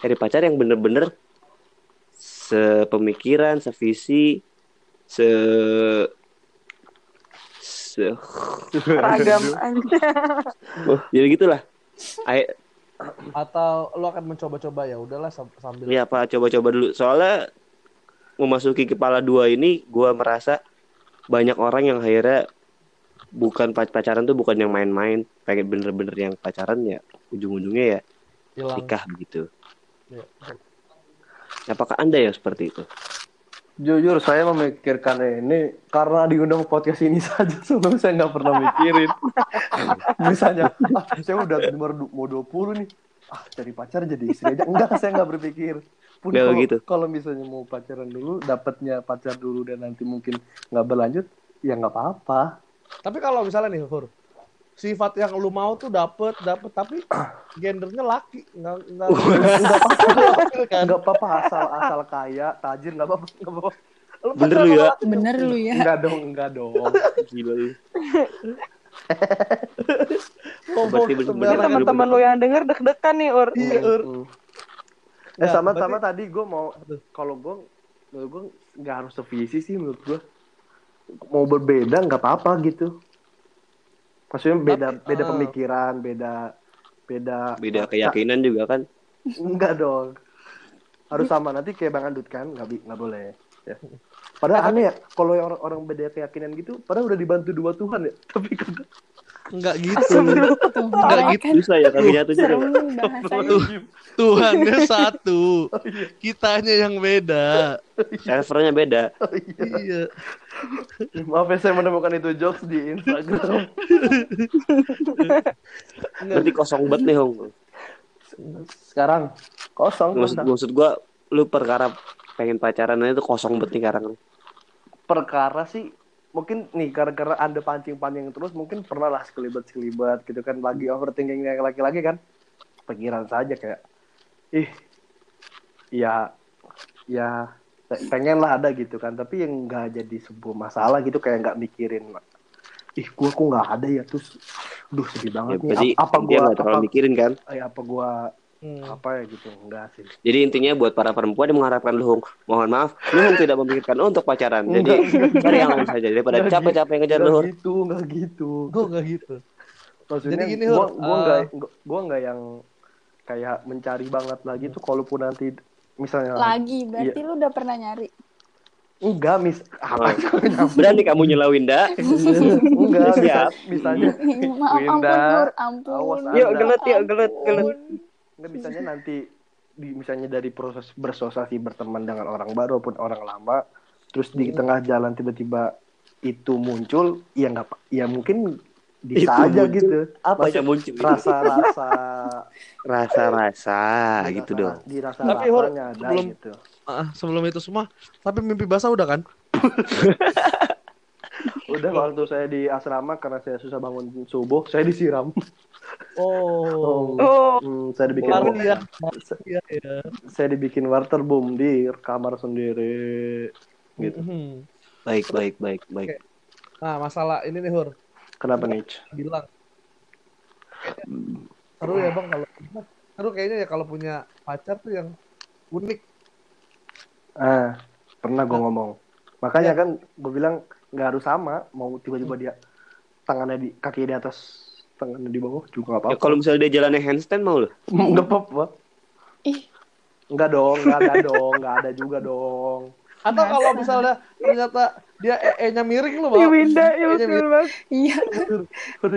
Cari pacar yang bener-bener sepemikiran sevisi se se
Ragam.
Oh, [laughs] jadi gitulah Ay,
Atau lo akan mencoba-coba ya udahlah sam- sambil.
Ya pak coba-coba dulu. Soalnya memasuki kepala dua ini gua merasa banyak orang yang akhirnya bukan pac- pacaran tuh bukan yang main-main pengen bener-bener yang pacaran ya ujung-ujungnya ya
hilang.
nikah begitu
Ya.
apakah anda ya seperti itu
Jujur saya memikirkan ini karena diundang podcast ini [laughs] saja sebelum saya nggak pernah mikirin. [laughs] Misalnya, ah, saya udah umur du- mau 20 nih. Ah, cari pacar jadi istri aja. Enggak, saya nggak berpikir. Pun kalau,
begitu.
kalau misalnya mau pacaran dulu, dapatnya pacar dulu dan nanti mungkin nggak berlanjut, ya nggak apa-apa.
Tapi kalau misalnya nih, Hur, sifat yang lu mau tuh dapet, dapet, tapi [clears throat] gendernya laki, nggak nggak nggak apa-apa kan?
Nggak apa-apa asal asal kaya, tajir nggak apa-apa. Nggak apa-apa.
Lu
Bener lu ya.
laki,
Bener lu ya.
Enggak dong, enggak dong.
gila lu [laughs] Berarti
teman-teman lu yang denger deg-degan nih, Ur.
Iya, Ur.
Eh sama
berarti-
sama tadi gue mau kalau gue menurut gue nggak harus sevisi sih menurut gue mau berbeda nggak apa-apa gitu. Maksudnya beda
Tapi,
beda
eh,
pemikiran beda beda
beda keyakinan juga kan?
Enggak dong. Harus sama nanti kayak bang Andut kan? Nggak nggak boleh. Ya. Padahal aneh ya kalau orang orang beda keyakinan gitu padahal udah dibantu dua Tuhan ya. [laughs] Tapi kagak
Enggak gitu.
Tuh,
Nggak
mulai
gitu.
kan
bisa ya kami nyatu juga
serem bahasanya.
Tuh, Tuhannya satu, kitanya yang beda.
servernya beda.
Iya.
maaf ya saya menemukan itu jokes di Instagram.
Berarti kosong banget nih Hong.
Sekarang kosong.
Maksud,
tentang
maksud gua lu perkara pengen pacaran itu kosong banget nih sekarang.
Perkara sih mungkin nih gara-gara anda pancing-pancing terus mungkin pernah lah sekelibat-sekelibat gitu kan lagi overthinking yang laki-laki kan. Pikiran saja kayak ih ya ya pengen lah ada gitu kan tapi yang nggak jadi sebuah masalah gitu kayak nggak mikirin ih gua kok nggak ada ya terus duh sedih
ya
banget nih
berarti
apa
dia
gua
terlalu
apa,
mikirin kan?
Eh, apa gua
Hmm.
apa ya gitu enggak sih
jadi intinya buat para perempuan yang mengharapkan lu Hong mohon maaf lu Hong tidak memikirkan untuk pacaran jadi
Enggak,
cari yang lain saja daripada
Enggak
capek-capek ngejar lu
nggak
Hong.
gitu nggak gitu
Gue enggak gitu.
maksudnya
Jadi gini,
gua
Hur,
gua
eh,
nggak gua nggak yang kayak mencari banget lagi tuh kalaupun nanti misalnya
Lagi, berarti lu udah pernah nyari.
enggak mis apa
Oh. berani kamu nyelawin dah
enggak
Siap.
bisa, misalnya [laughs]
Maaf, ampun,
Winda.
Pur. Ampun.
Awas,
Yuk, gelut, yuk, gelut, gelut.
Enggak misalnya nanti di misalnya dari proses bersosialisasi berteman dengan orang baru maupun orang lama terus di tengah jalan tiba-tiba itu muncul ya nggak apa- ya mungkin bisa
Itu
aja
muncul.
gitu
apa yang muncul [laughs]
rasa-rasa
rasa-rasa gitu
dirasa-
dong
dirasa
Tapi,
rasanya ada
sebelum-
gitu
Ah, sebelum itu semua, tapi mimpi basah udah kan? [laughs]
Udah waktu saya di asrama karena saya susah bangun subuh, saya disiram.
Oh.
Oh,
Hmm, saya dibikin
Kemarin ya. Iya, iya.
saya dibikin water boom di kamar sendiri. Gitu.
Mhm.
baik baik baik baik
Nah, masalah ini nih Hur,
Kenapa nih?
bilang. Seru ya Bang kalau seru kayaknya ya kalau punya pacar tuh yang unik.
Ah, pernah gue ngomong. Makanya kan gue bilang nggak harus sama. Mau tiba-tiba dia tangannya di kaki di atas, tangannya di bawah juga nggak
ya,
apa-apa.
kalau misalnya dia jalannya handstand mau lo [laughs]
nggak apa-apa.
Ih,
Nggak dong, nggak ada dong, nggak ada juga dong.
Atau kalau misalnya ternyata dia e-nya miring lu, Bang.
Winda,
E-nya
ilfil
miring.
banget.
iya.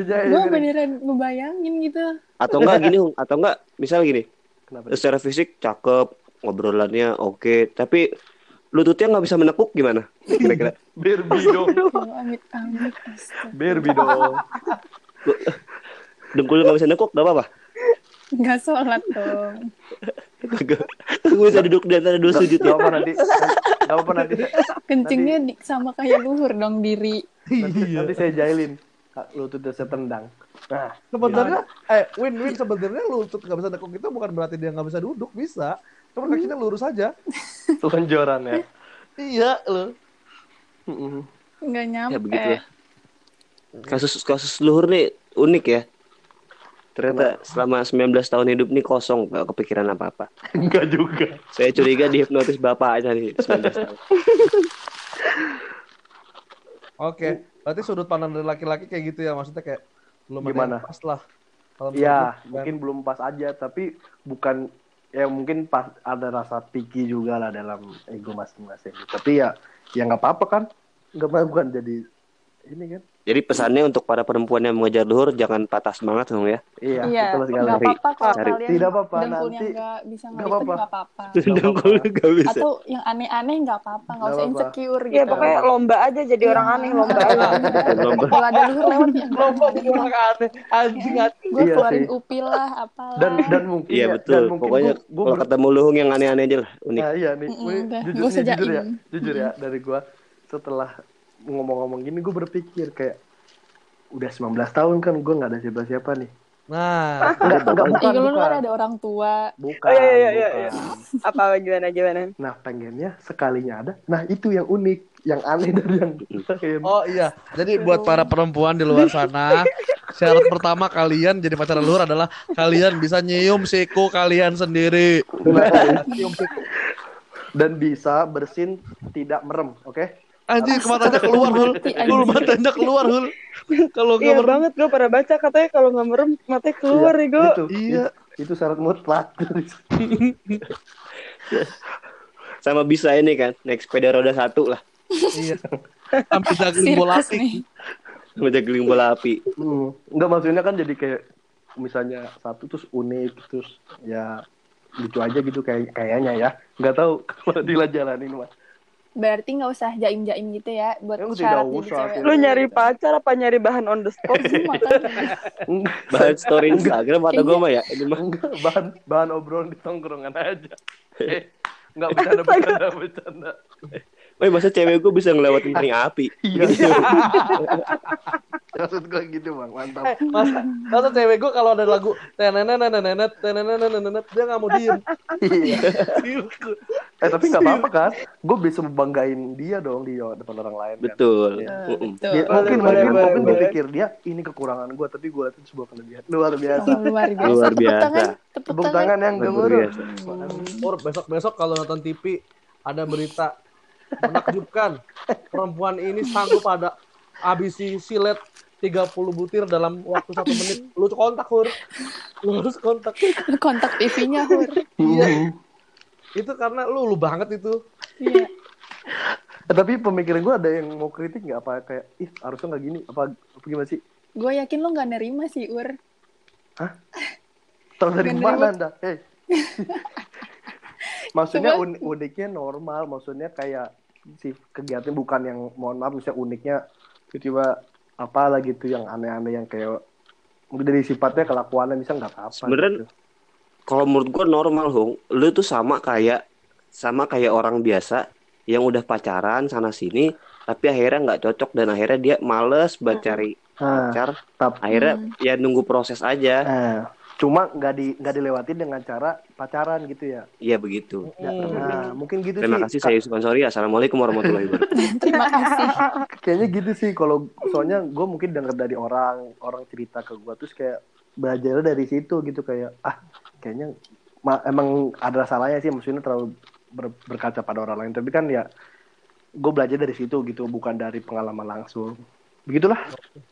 Jahil.
Gue beneran ngebayangin gitu.
atau enggak gini atau enggak misal gini
Kenapa?
secara fisik cakep ngobrolannya oke tapi lututnya nggak bisa menekuk gimana kira-kira
Barbie dong. Barbie dong. [laughs]
dengkulnya nggak bisa nekuk nggak apa-apa
Nggak sholat dong.
gue bisa duduk di antara dua sujud
Gak
ya
apa nanti, gak apa nanti,
Kencingnya di, sama kayak luhur dong diri.
nanti,
Iya.
nanti saya jahilin. Lututnya saya tendang. Nah,
Sebenarnya eh win-win sebenarnya lutut nggak bisa nekuk itu bukan berarti dia nggak bisa duduk, bisa. Kamu kakinya lurus aja.
Lonjoran ya.
Iya loh.
Mm-mm.
Nggak nyampe.
Ya begitu lah. Kasus kasus luhur nih unik ya. Ternyata selama 19 tahun hidup nih kosong gak kepikiran apa-apa. [laughs]
Enggak juga.
Saya curiga dihipnotis bapak aja nih 19 tahun. [laughs]
Oke, berarti sudut pandang dari laki-laki kayak gitu ya maksudnya kayak belum
Gimana?
pas lah. Kalau
Iya,
kan?
mungkin belum pas aja, tapi bukan ya mungkin pas ada rasa picky juga lah dalam ego masing-masing. Tapi ya ya nggak apa-apa kan, nggak apa bukan jadi ini kan.
Jadi pesannya untuk para perempuan yang mengejar luhur jangan patah semangat dong ya.
Iya,
Iya,
betul sekali.
apa-apa kalau
Cari.
kalian
Tidak apa-apa, nanti
nggak bisa
nggak
ngelihat
apa-apa.
nggak apa-apa.
Dengkul bisa.
Atau yang aneh-aneh nggak apa-apa, nggak
Nggak
usah
apa-apa.
insecure gitu.
Iya pokoknya lomba aja jadi orang aneh lomba aja.
Lomba.
Kalau ada luhur lewat ya
Lomba orang aneh, anjing anjing.
gue
Iya
keluarin upil lah, apalah.
dan dan mungkin
Iya
ya,
betul. Pokoknya kalau ketemu luhung yang aneh-aneh aja lah. Unik.
Nah, iya nih, gue jujur, ya, jujur ya dari gua setelah ngomong-ngomong gini gue berpikir kayak udah 19 tahun kan gue nggak ada siapa-siapa nih.
Nah,
Enggak, enggak bukan,
lu
bukan.
kan ada orang tua.
Bukan,
Oh, iya, iya, iya, iya. Apa gimana gimana?
Nah, pengennya sekalinya ada. Nah, itu yang unik, yang aneh dari yang lain.
oh iya. Jadi buat para perempuan di luar sana, syarat pertama kalian jadi pacar luhur adalah kalian bisa nyium siku kalian sendiri. Nyium siku.
Dan bisa bersin tidak merem, oke?
Anjing matanya keluar hul. Hul matanya keluar hul. Kalau
Iya
merem.
banget gue pernah baca katanya kalau nggak merem matanya keluar ya gue.
Itu,
Iya.
Itu, syarat mutlak. [laughs]
Sama bisa ini kan, naik sepeda roda satu lah.
Iya. [laughs] Sampai juggling bola api.
nih.
Sama jageling bola api.
Hmm. Enggak maksudnya kan jadi kayak misalnya satu terus unik terus ya lucu aja gitu kayak kayaknya ya. Nggak tahu [laughs] kalau dilajalanin mah.
Berarti nggak usah jaim-jaim gitu ya buat
Ya, tidak
syarat jadi
usah,
cewek.
tidak.
Lu nyari pacar apa nyari bahan on the spot [laughs] sih?
Makanya.
Bahan story Instagram atau gue mah ya. Ini mah
bahan bahan obrolan di tongkrongan aja. Eh, enggak bercanda bercanda bercanda.
Woi masa cewek gue bisa ngelewatin ring api
Iya. [laughs] Maksud gue gitu bang, mantap.
Eh, masa, masa cewek gue kalau ada lagu tenenenenenet tenenenenenet dia nggak mau diem.
Iya. Eh tapi nggak apa-apa kan? Gue bisa membanggain dia dong di depan orang lain. Kan?
Betul
Iya.
Tuh.
Ya,
Boleh,
mungkin
boleh,
mungkin,
boleh,
mungkin gue
boleh.
pikir dia ini kekurangan gue, tapi gue lihat itu sebuah kelebihan luar biasa.
Luar biasa.
Luar
Tepuk
biasa.
tangan, tepuk
Tepuk
tangan.
tangan yang
Luar
gemuruh.
biasa.
Pur, besok-besok kalau nonton TV ada berita menakjubkan perempuan ini sanggup ada habisi silet 30 butir dalam waktu satu menit. Lu kontak Hur. Lu harus kontak.
Kontak TV-nya, Hur.
Iya. Itu karena lu lu banget itu.
Iya.
Eh, tapi pemikiran gue ada yang mau kritik nggak apa kayak ih harusnya nggak gini apa, apa gimana sih?
Gue yakin lu nggak nerima sih, Ur.
Tahu dari mana anda? Hei. [laughs] maksudnya
Cuman-
un- uniknya normal, maksudnya kayak si kegiatan bukan yang mohon maaf misalnya uniknya tiba-tiba apalah gitu yang aneh-aneh yang kayak mungkin dari sifatnya kelakuannya bisa nggak apa-apa.
Sebenarnya
gitu.
Kalau menurut gue normal Hung. Lu tuh sama kayak Sama kayak orang biasa Yang udah pacaran sana sini Tapi akhirnya nggak cocok Dan akhirnya dia males buat cari
Nah,
pacar.
tap-
Akhirnya ya nunggu proses aja.
Nah, cuma nggak di nggak dilewatin dengan cara pacaran gitu ya.
Iya begitu.
Ya, Nah, mungkin gitu
Terima
sih.
kasih saya Yusuf Ansori. Assalamualaikum warahmatullahi wabarakatuh. [laughs]
Terima kasih. [laughs]
Kayaknya gitu sih. Kalau soalnya gue mungkin denger dari orang orang cerita ke gue terus kayak belajar dari situ gitu kayak ah kayaknya ma- emang ada salahnya sih maksudnya terlalu ber- berkaca pada orang lain tapi kan ya gue belajar dari situ gitu bukan dari pengalaman langsung begitulah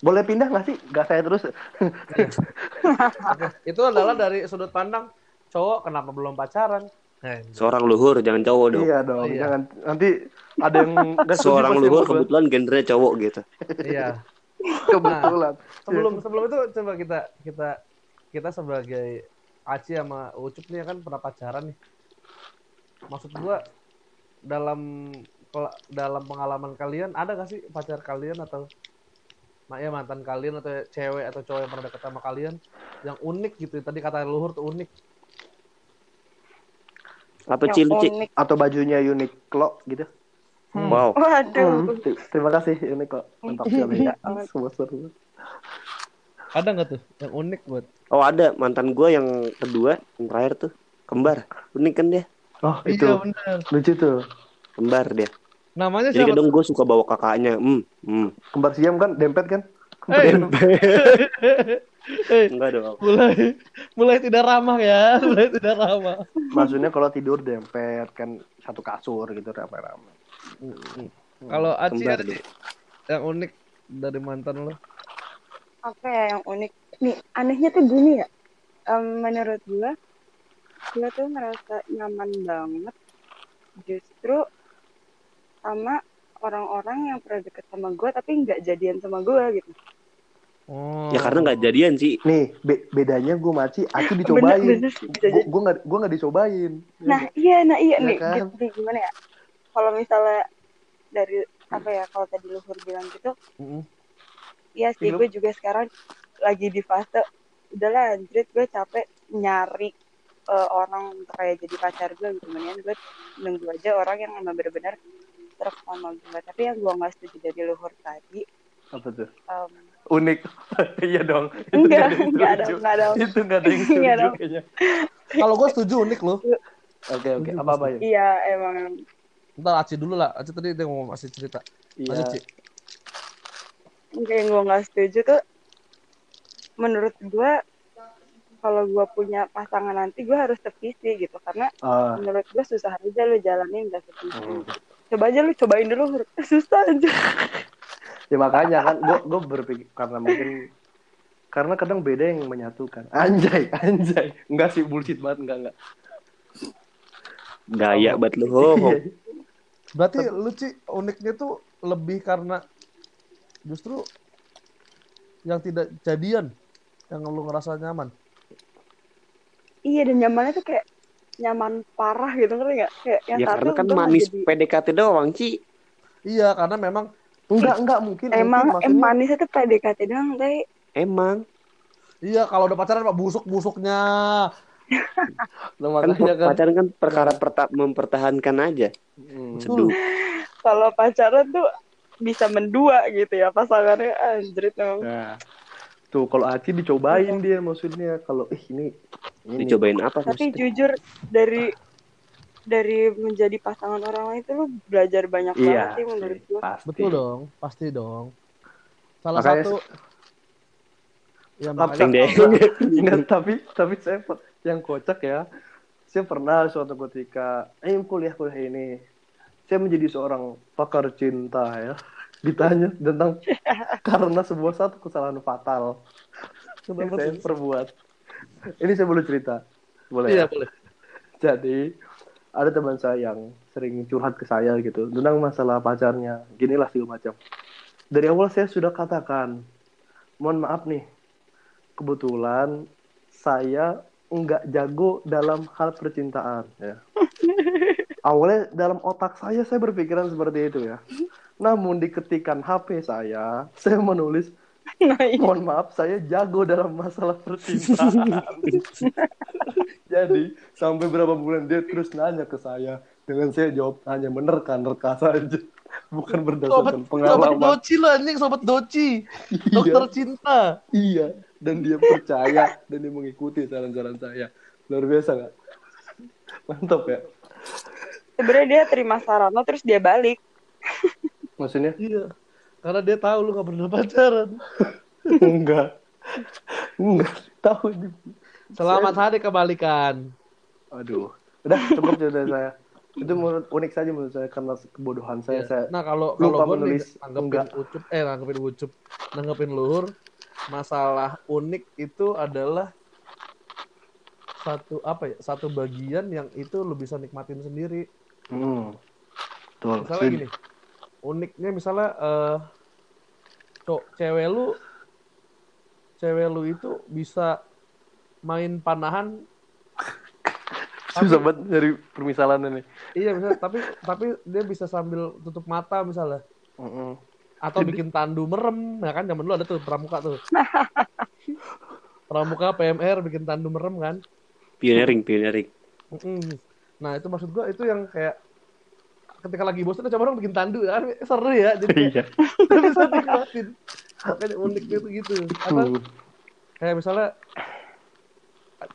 boleh pindah nggak sih nggak saya terus. [laughs]
Itu adalah dari sudut pandang cowok kenapa belum pacaran. Nah, [laughs]
Seorang luhur jangan cowok dong
iya dong
Iya.
jangan nanti ada yang [laughs]
Seorang luhur kebetulan gendernya cowok gitu
iya.
kebetulan
Sebelum sebelum itu coba kita kita kita sebagai Aci sama Ucup nih kan pernah pacaran nih. Maksud gua dalam dalam pengalaman kalian ada gak sih pacar kalian atau ma- ya mantan kalian atau cewek atau cowok yang pernah deket sama kalian yang unik gitu tadi kata Luhur tuh unik
Apa
Yang
cilik
unik.
atau bajunya Uniqlo gitu
Wow
Waduh.
Hmm, terima kasih ini kok mantap sekali ya. Semua seru.
Ada nggak tuh yang unik buat
Oh ada mantan gue yang kedua Yang terakhir tuh Kembar Unik kan dia
Oh itu
Iya benar.
lucu tuh.
Kembar dia.
Namanya
Jadi
siapa?
kadang gue suka bawa kakaknya. Hmm, hmm.
Kembar siam kan, dempet kan?
Eh, [laughs] eh,
Enggak dong.
mulai mulai tidak ramah ya, [laughs] mulai tidak ramah.
Maksudnya kalau tidur dempet kan satu kasur gitu rame-rame.
Kalau Aci
Kembar
ada yang unik dari mantan lo?
Apa ya yang unik nih anehnya tuh gini ya Em, menurut gue gue tuh ngerasa nyaman banget justru sama orang-orang yang pernah deket sama gue tapi nggak jadian sama gue gitu
Oh.
Ya karena nggak jadian sih.
Nih, be- bedanya gue maci, Aci dicobain. Gue nggak gue nggak dicobain.
nah iya nah iya
Iya
nih
kan?
gitu, gimana ya kalau misalnya dari apa ya kalau tadi luhur bilang gitu
Mm-mm.
Iya sih, gue juga sekarang lagi di fase udahlah anjrit gue capek nyari eh, orang untuk kayak jadi pacar gue gitu mendingan gue nunggu aja orang yang emang bener-bener serap sama gue tapi yang gue nggak setuju dari luhur tadi
Apa tuh?
em,
Unik. [laughs] iya dong. Itu
enggak
nggak ada yang
enggak ada enggak ada
Itu nggak ada yang [laughs] setuju
dong.
kayaknya. [laughs]
Kalau gue setuju unik lo.
Oke oke. Apa apa ya?
iya emang
Ntar Aci dulu lah. Aci tadi dia mau masih cerita.
Iya.
Lanjut, Ci.
Kayak gue nggak setuju tuh menurut gue kalau gue punya pasangan nanti gue harus sevisi gitu karena
Ah,
menurut gue susah aja lu jalanin gak sevisi
Hmm.
coba aja lu cobain dulu [laughs] susah aja
ya makanya kan gue gue berpikir karena mungkin karena kadang beda yang menyatukan. Anjay, anjay. Enggak sih bullshit banget, enggak enggak.
Gaya banget lu.
Iya.
Berarti lu Ci uniknya tuh lebih karena justru yang tidak jadian yang lu ngerasa nyaman.
Iya dan nyamannya tuh kayak nyaman parah gitu ngerti nggak? Kayak yang
Ya karena kan manis
jadi-
PDKT doang, Ci.
Iya, karena memang
Enggak, enggak mungkin.
Emang
mungkin,
em
maksudnya-
manisnya tuh PDKT doang, tapi
Emang.
iya kalau udah pacaran pak busuk-busuknya. [laughs]
Lo
Kan
makanya kan.
pacaran kan perkara perta- mempertahankan aja.
Hmm.
Seduh.
kalau pacaran tuh bisa mendua gitu ya pasangannya anjrit emang.
Nah, tuh kalau Aci dicobain dia maksudnya kalau ih ini ini
Dicobain apa
Tapi
maksudnya?
jujur dari dari menjadi pasangan orang lain itu lu belajar banyak
iya
banget sih menurut gua.
pasti.
Betul dong, pasti dong. Salah
Makanya
satu ya
Apa-
makanya
deh.
Ingat [laughs] tapi tapi saya yang kocak ya. Saya pernah suatu ketika eh kuliah kuliah ini saya menjadi seorang pakar cinta ya. Ditanya tentang karena sebuah satu kesalahan fatal yang saya perbuat. Ini saya boleh cerita. Boleh
Iya
ya?
boleh.
Jadi ada teman saya yang sering curhat ke saya gitu tentang masalah pacarnya. Ginilah segala macam. Dari awal saya sudah katakan, mohon maaf nih, kebetulan saya nggak jago dalam hal percintaan. Ya. [laughs] Awalnya dalam otak saya saya berpikiran seperti itu ya. Namun di ketikan HP saya, saya menulis
Nah, iya.
mohon maaf saya jago dalam masalah percintaan. [laughs] Jadi sampai berapa bulan dia terus nanya ke saya dengan saya jawab hanya menerka-nerka saja, bukan
Sobat,
berdasarkan
sobat
pengalaman.
doci lah anjing, sobat doci. Dokter cinta.
Iya, dan dia percaya dan dia mengikuti saran-saran saya. Luar biasa nggak? Mantap ya.
Sebenarnya dia terima saran lo terus dia balik.
Maksudnya
Iya. Karena dia tahu lu gak pernah pacaran. [laughs]
enggak, enggak tahu ini.
Selamat hari kebalikan.
Aduh, udah cukup cerita saya. Itu menurut unik saja menurut saya karena kebodohan saya.
Iya.
Saya
Nah kalau
lupa
kalau gue nih
menulis.
nanggepin ucup, eh nanggepin ucup, nanggepin luhur, masalah unik itu adalah satu apa ya satu bagian yang itu lu bisa nikmatin sendiri
Hmm. Betul.
misalnya gini uniknya misalnya eh cok cewek lu cewek lu itu bisa main panahan [laughs]
Susah banget dari permisalan ini.
iya misalnya tapi tapi dia bisa sambil tutup mata misalnya
Mm-mm.
atau bikin tandu merem ya kan zaman dulu ada tuh pramuka tuh [laughs] pramuka PMR bikin tandu merem kan
Pioneering, pioneering.
Mm-mm. Nah itu maksud gua itu yang kayak ketika lagi bosan coba dong bikin tandu kan? Seru ya jadi kayak
Iya. [laughs]
bisa nikmatin makanya uniknya tuh gitu. Atau kayak misalnya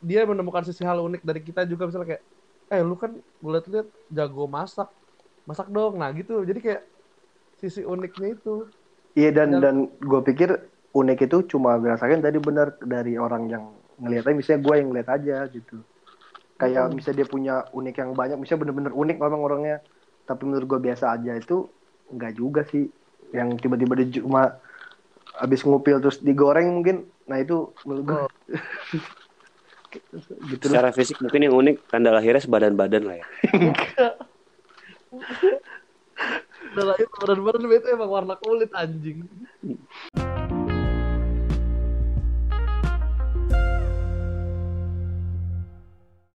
dia menemukan sisi hal unik dari kita juga misalnya kayak eh lu kan gue liat-liat jago masak masak dong. Nah gitu. Jadi kayak sisi uniknya itu.
Iya dan
Dan-
dan gue pikir unik itu cuma berdasarkan tadi benar dari orang yang ngelihatnya. Misalnya gue yang ngeliat aja gitu. Kayak
Hmm.
misalnya dia punya unik yang banyak, misalnya bener-bener unik memang orangnya. Tapi menurut gue biasa aja itu enggak juga sih. Yang tiba-tiba dia cuma habis ngupil terus digoreng mungkin. Nah itu menurut gue
Oh. [laughs]
gitu loh.
Secara fisik mungkin yang unik tanda lahirnya sebadan-badan lah ya. [laughs]
udah lahir badan-badan itu emang warna kulit anjing [laughs]